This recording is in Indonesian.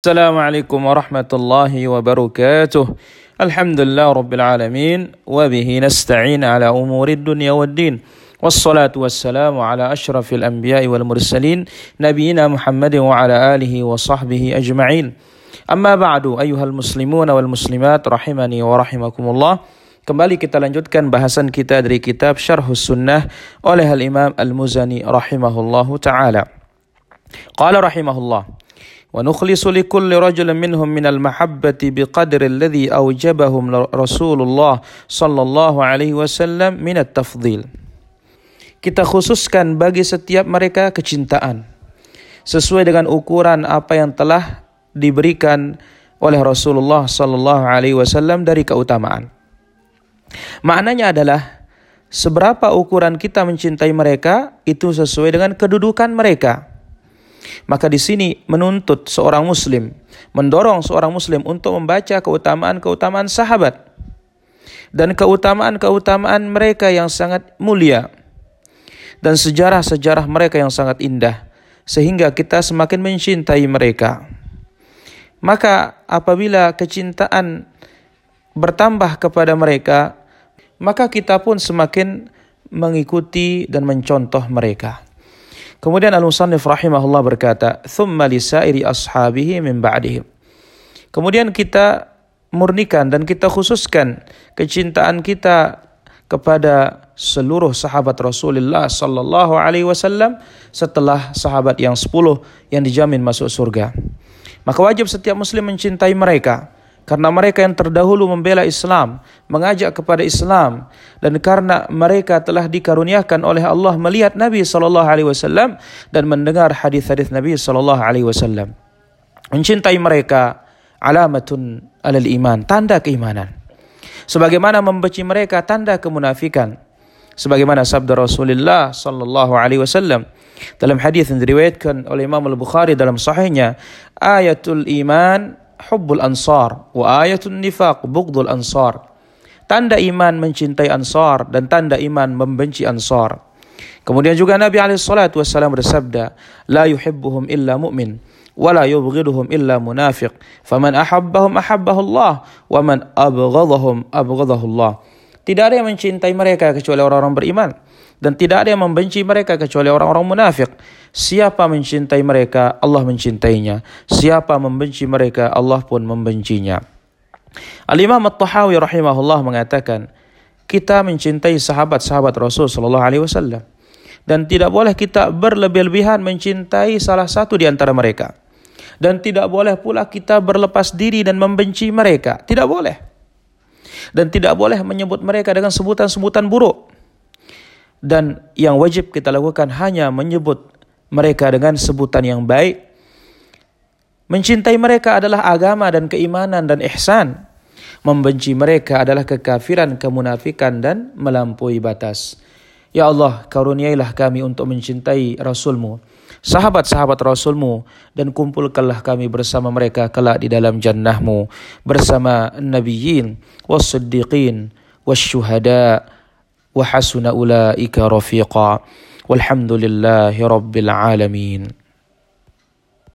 السلام عليكم ورحمة الله وبركاته. الحمد لله رب العالمين وبه نستعين على أمور الدنيا والدين. والصلاة والسلام على أشرف الأنبياء والمرسلين نبينا محمد وعلى آله وصحبه أجمعين. أما بعد أيها المسلمون والمسلمات رحمني ورحمكم الله. Kembali kita lanjutkan bahasan kita dari kitab Syarhus Sunnah oleh Al-Imam Al-Muzani rahimahullahu taala. Qala rahimahullah ونخلص لكل رجل منهم من المحبة بقدر الذي أوجبهم رسول الله صلى الله عليه وسلم من التفضيل kita khususkan bagi setiap mereka kecintaan sesuai dengan ukuran apa yang telah diberikan oleh Rasulullah sallallahu alaihi wasallam dari keutamaan. Maknanya adalah seberapa ukuran kita mencintai mereka itu sesuai dengan kedudukan mereka. Maka di sini menuntut seorang muslim, mendorong seorang muslim untuk membaca keutamaan-keutamaan sahabat dan keutamaan-keutamaan mereka yang sangat mulia dan sejarah-sejarah mereka yang sangat indah sehingga kita semakin mencintai mereka. Maka apabila kecintaan bertambah kepada mereka, maka kita pun semakin mengikuti dan mencontoh mereka. Kemudian Al-Musannif rahimahullah berkata, "Thumma lisairi ashabihi min ba'dihim." Kemudian kita murnikan dan kita khususkan kecintaan kita kepada seluruh sahabat Rasulullah sallallahu alaihi wasallam setelah sahabat yang sepuluh yang dijamin masuk surga. Maka wajib setiap muslim mencintai mereka karena mereka yang terdahulu membela Islam, mengajak kepada Islam dan karena mereka telah dikaruniakan oleh Allah melihat Nabi sallallahu alaihi wasallam dan mendengar hadis-hadis Nabi sallallahu alaihi wasallam. Mencintai mereka alamatun alal iman, tanda keimanan. Sebagaimana membenci mereka tanda kemunafikan. Sebagaimana sabda Rasulullah sallallahu alaihi wasallam dalam hadis yang diriwayatkan oleh Imam Al-Bukhari dalam sahihnya, ayatul iman hubbul ansar wa ayatun nifaq bughdul ansar. Tanda iman mencintai ansar dan tanda iman membenci ansar. Kemudian juga Nabi alaihi bersabda, la yuhibbuhum illa mu'min wa la yubghiduhum illa munafiq. Faman ahabbahum ahabbahu Allah wa man abghadahum abghadahu Allah. Tidak ada yang mencintai mereka kecuali orang-orang beriman dan tidak ada yang membenci mereka kecuali orang-orang munafik. Siapa mencintai mereka, Allah mencintainya. Siapa membenci mereka, Allah pun membencinya. Al-Imam At-Tahawi rahimahullah mengatakan, kita mencintai sahabat-sahabat Rasul sallallahu alaihi wasallam dan tidak boleh kita berlebih-lebihan mencintai salah satu di antara mereka. Dan tidak boleh pula kita berlepas diri dan membenci mereka. Tidak boleh. Dan tidak boleh menyebut mereka dengan sebutan-sebutan buruk dan yang wajib kita lakukan hanya menyebut mereka dengan sebutan yang baik. Mencintai mereka adalah agama dan keimanan dan ihsan. Membenci mereka adalah kekafiran, kemunafikan dan melampaui batas. Ya Allah, karuniailah kami untuk mencintai Rasulmu, sahabat-sahabat Rasulmu, dan kumpulkanlah kami bersama mereka kelak di dalam jannahmu, bersama nabiyyin, was-siddiqin, وحسن أولئك رفيقا والحمد لله رب العالمين.